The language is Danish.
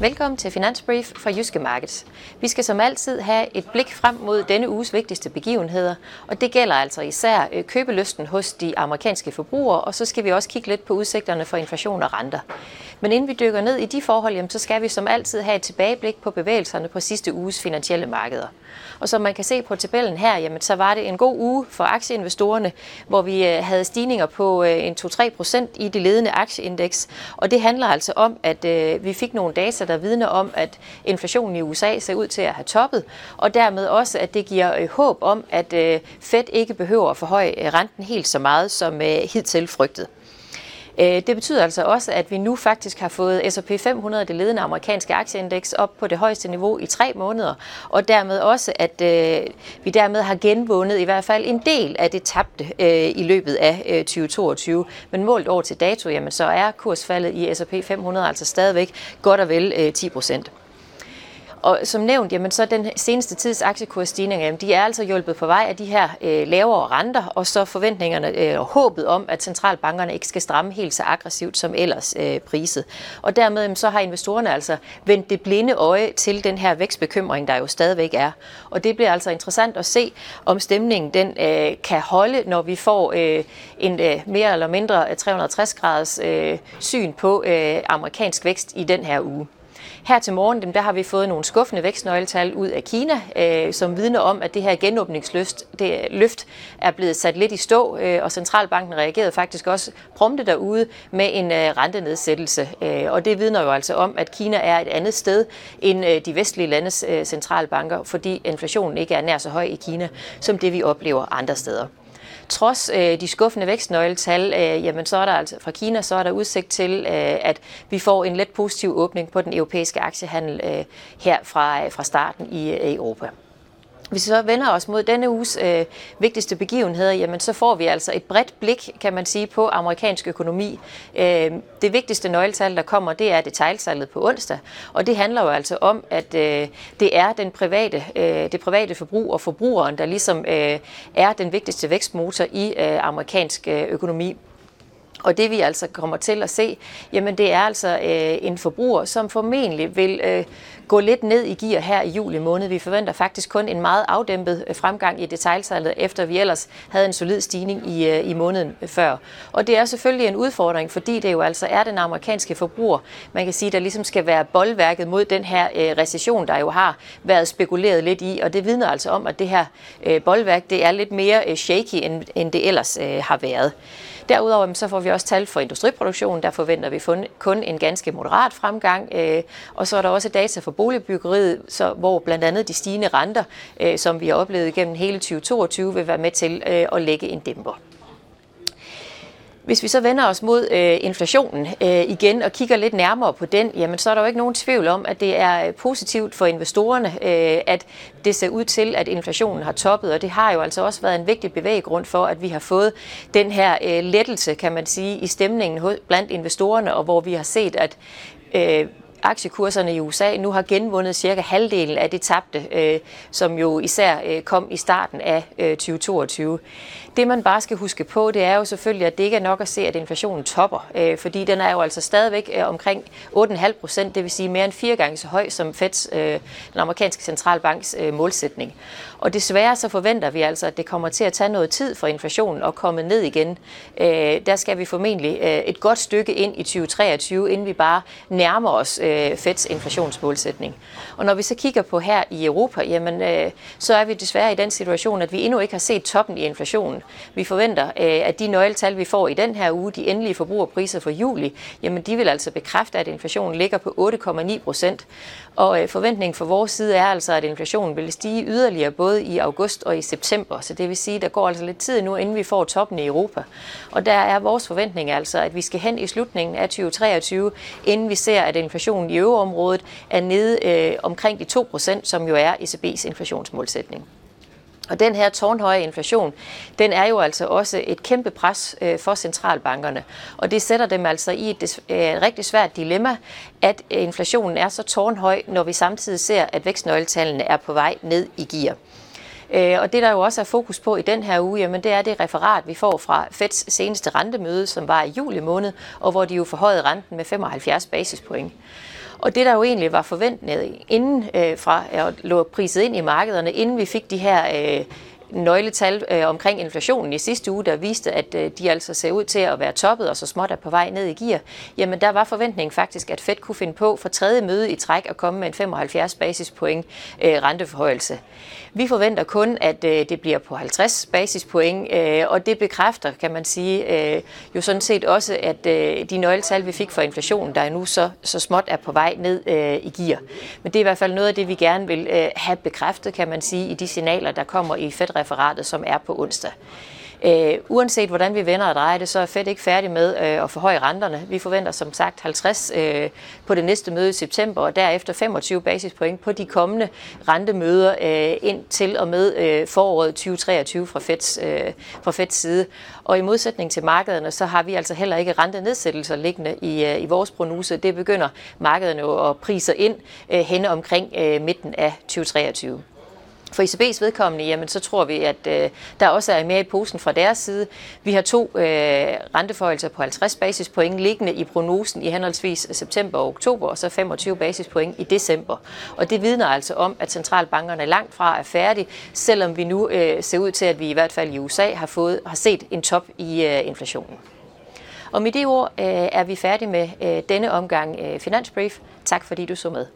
Velkommen til Finansbrief fra Jyske Markets. Vi skal som altid have et blik frem mod denne uges vigtigste begivenheder, og det gælder altså især øh, købelysten hos de amerikanske forbrugere, og så skal vi også kigge lidt på udsigterne for inflation og renter. Men inden vi dykker ned i de forhold, jamen, så skal vi som altid have et tilbageblik på bevægelserne på sidste uges finansielle markeder. Og som man kan se på tabellen her, jamen, så var det en god uge for aktieinvestorerne, hvor vi øh, havde stigninger på øh, en 2-3 procent i det ledende aktieindeks. Og det handler altså om, at vi fik nogle data, der vidner om, at inflationen i USA ser ud til at have toppet, og dermed også, at det giver øh, håb om, at øh, Fed ikke behøver at forhøje øh, renten helt så meget som hidtil frygtet. Øh, det betyder altså også, at vi nu faktisk har fået S&P 500, det ledende amerikanske aktieindeks, op på det højeste niveau i tre måneder, og dermed også, at øh, vi dermed har genvundet i hvert fald en del af det tabte øh, i løbet af øh, 2022. Men målt over til dato, jamen, så er kursfaldet i S&P 500 altså stadigvæk godt og vel øh, 10 procent. Og som nævnt, jamen, så den seneste tids aktiekursstigninger, jamen, de er altså hjulpet på vej af de her øh, lavere renter, og så forventningerne øh, og håbet om, at centralbankerne ikke skal stramme helt så aggressivt som ellers øh, priset. Og dermed jamen, så har investorerne altså vendt det blinde øje til den her vækstbekymring, der jo stadigvæk er. Og det bliver altså interessant at se, om stemningen den øh, kan holde, når vi får øh, en øh, mere eller mindre øh, 360-graders øh, syn på øh, amerikansk vækst i den her uge. Her til morgen der har vi fået nogle skuffende vækstnøgletal ud af Kina, øh, som vidner om, at det her genåbningsløft det, løft er blevet sat lidt i stå, øh, og centralbanken reagerede faktisk også prompte derude med en øh, rentenedsættelse. Øh, og det vidner jo altså om, at Kina er et andet sted end øh, de vestlige landes øh, centralbanker, fordi inflationen ikke er nær så høj i Kina, som det vi oplever andre steder trods øh, de skuffende vækstnøgletal, øh, jamen så er der altså fra Kina, så er der udsigt til, øh, at vi får en let positiv åbning på den europæiske aktiehandel øh, her fra, øh, fra starten i øh, Europa. Hvis vi så vender os mod denne uges øh, vigtigste begivenheder, jamen så får vi altså et bredt blik, kan man sige, på amerikansk økonomi. Øh, det vigtigste nøgletal, der kommer, det er detaljsalget på onsdag, og det handler jo altså om, at øh, det er den private, øh, det private forbrug og forbrugeren, der ligesom øh, er den vigtigste vækstmotor i øh, amerikansk øh, økonomi. Og det vi altså kommer til at se, jamen det er altså øh, en forbruger, som formentlig vil øh, gå lidt ned i gear her i juli måned. Vi forventer faktisk kun en meget afdæmpet øh, fremgang i detaljsalget, efter vi ellers havde en solid stigning i, øh, i måneden før. Og det er selvfølgelig en udfordring, fordi det jo altså er den amerikanske forbruger, man kan sige, der ligesom skal være boldværket mod den her øh, recession, der jo har været spekuleret lidt i. Og det vidner altså om, at det her øh, boldværk, det er lidt mere øh, shaky, end, end det ellers øh, har været. Derudover så får vi også tal for industriproduktionen. Der forventer vi kun en ganske moderat fremgang. Øh, og så er der også data for boligbyggeriet, så, hvor blandt andet de stigende renter, øh, som vi har oplevet gennem hele 2022, vil være med til øh, at lægge en dæmper. Hvis vi så vender os mod øh, inflationen øh, igen og kigger lidt nærmere på den, jamen så er der jo ikke nogen tvivl om, at det er øh, positivt for investorerne, øh, at det ser ud til, at inflationen har toppet, og det har jo altså også været en vigtig bevæggrund for, at vi har fået den her øh, lettelse, kan man sige, i stemningen hos, blandt investorerne, og hvor vi har set, at øh, aktiekurserne i USA nu har genvundet cirka halvdelen af det tabte, øh, som jo især øh, kom i starten af øh, 2022. Det man bare skal huske på, det er jo selvfølgelig, at det ikke er nok at se, at inflationen topper, øh, fordi den er jo altså stadigvæk øh, omkring 8,5 procent, det vil sige mere end fire gange så høj som Feds, øh, den amerikanske centralbanks øh, målsætning. Og desværre så forventer vi altså, at det kommer til at tage noget tid for inflationen at komme ned igen. Øh, der skal vi formentlig øh, et godt stykke ind i 2023, inden vi bare nærmer os øh, Øh, Feds inflationsmålsætning. Og når vi så kigger på her i Europa, jamen, øh, så er vi desværre i den situation, at vi endnu ikke har set toppen i inflationen. Vi forventer, øh, at de nøgletal, vi får i den her uge, de endelige forbrugerpriser for juli, jamen de vil altså bekræfte, at inflationen ligger på 8,9 procent. Og øh, forventningen fra vores side er altså, at inflationen vil stige yderligere både i august og i september. Så det vil sige, at der går altså lidt tid nu, inden vi får toppen i Europa. Og der er vores forventning altså, at vi skal hen i slutningen af 2023, inden vi ser, at inflationen i euroområdet er nede øh, omkring de 2%, som jo er ECB's inflationsmålsætning. Og den her tårnhøje inflation, den er jo altså også et kæmpe pres øh, for centralbankerne. Og det sætter dem altså i et øh, rigtig svært dilemma, at øh, inflationen er så tårnhøj, når vi samtidig ser, at vækstnøgletallene er på vej ned i gear. Øh, og det, der jo også er fokus på i den her uge, jamen, det er det referat, vi får fra Feds seneste rentemøde, som var i juli måned, og hvor de jo forhøjede renten med 75 basispoint. Og det, der jo egentlig var forventet inden øh, fra, at lå priset ind i markederne, inden vi fik de her øh, nøgletal øh, omkring inflationen i sidste uge, der viste, at øh, de altså ser ud til at være toppet og så småt er på vej ned i gear, jamen der var forventningen faktisk, at Fed kunne finde på for tredje møde i træk at komme med en 75 basispoint øh, renteforhøjelse. Vi forventer kun, at øh, det bliver på 50 basispoint, øh, og det bekræfter, kan man sige, øh, jo sådan set også, at øh, de nøgletal, vi fik for inflationen, der er nu så, så småt er på vej ned øh, i gear. Men det er i hvert fald noget af det, vi gerne vil øh, have bekræftet, kan man sige, i de signaler, der kommer i fed referatet, som er på onsdag. Øh, uanset hvordan vi vender og drejer det, så er Fed ikke færdig med øh, at forhøje renterne. Vi forventer som sagt 50 øh, på det næste møde i september, og derefter 25 basispoint på de kommende rentemøder øh, ind til og med øh, foråret 2023 fra Feds, øh, fra Feds side. Og i modsætning til markederne, så har vi altså heller ikke rentenedsættelser liggende i, øh, i vores prognose. Det begynder markederne at prise ind øh, henne omkring øh, midten af 2023. For ECB's vedkommende, jamen, så tror vi, at øh, der også er mere i posen fra deres side. Vi har to øh, renteforholdelser på 50 basispoint liggende i prognosen i henholdsvis september og oktober, og så 25 basispoint i december. Og det vidner altså om, at centralbankerne langt fra er færdige, selvom vi nu øh, ser ud til, at vi i hvert fald i USA har, fået, har set en top i øh, inflationen. Og med det ord øh, er vi færdige med øh, denne omgang øh, Finansbrief. Tak fordi du så med.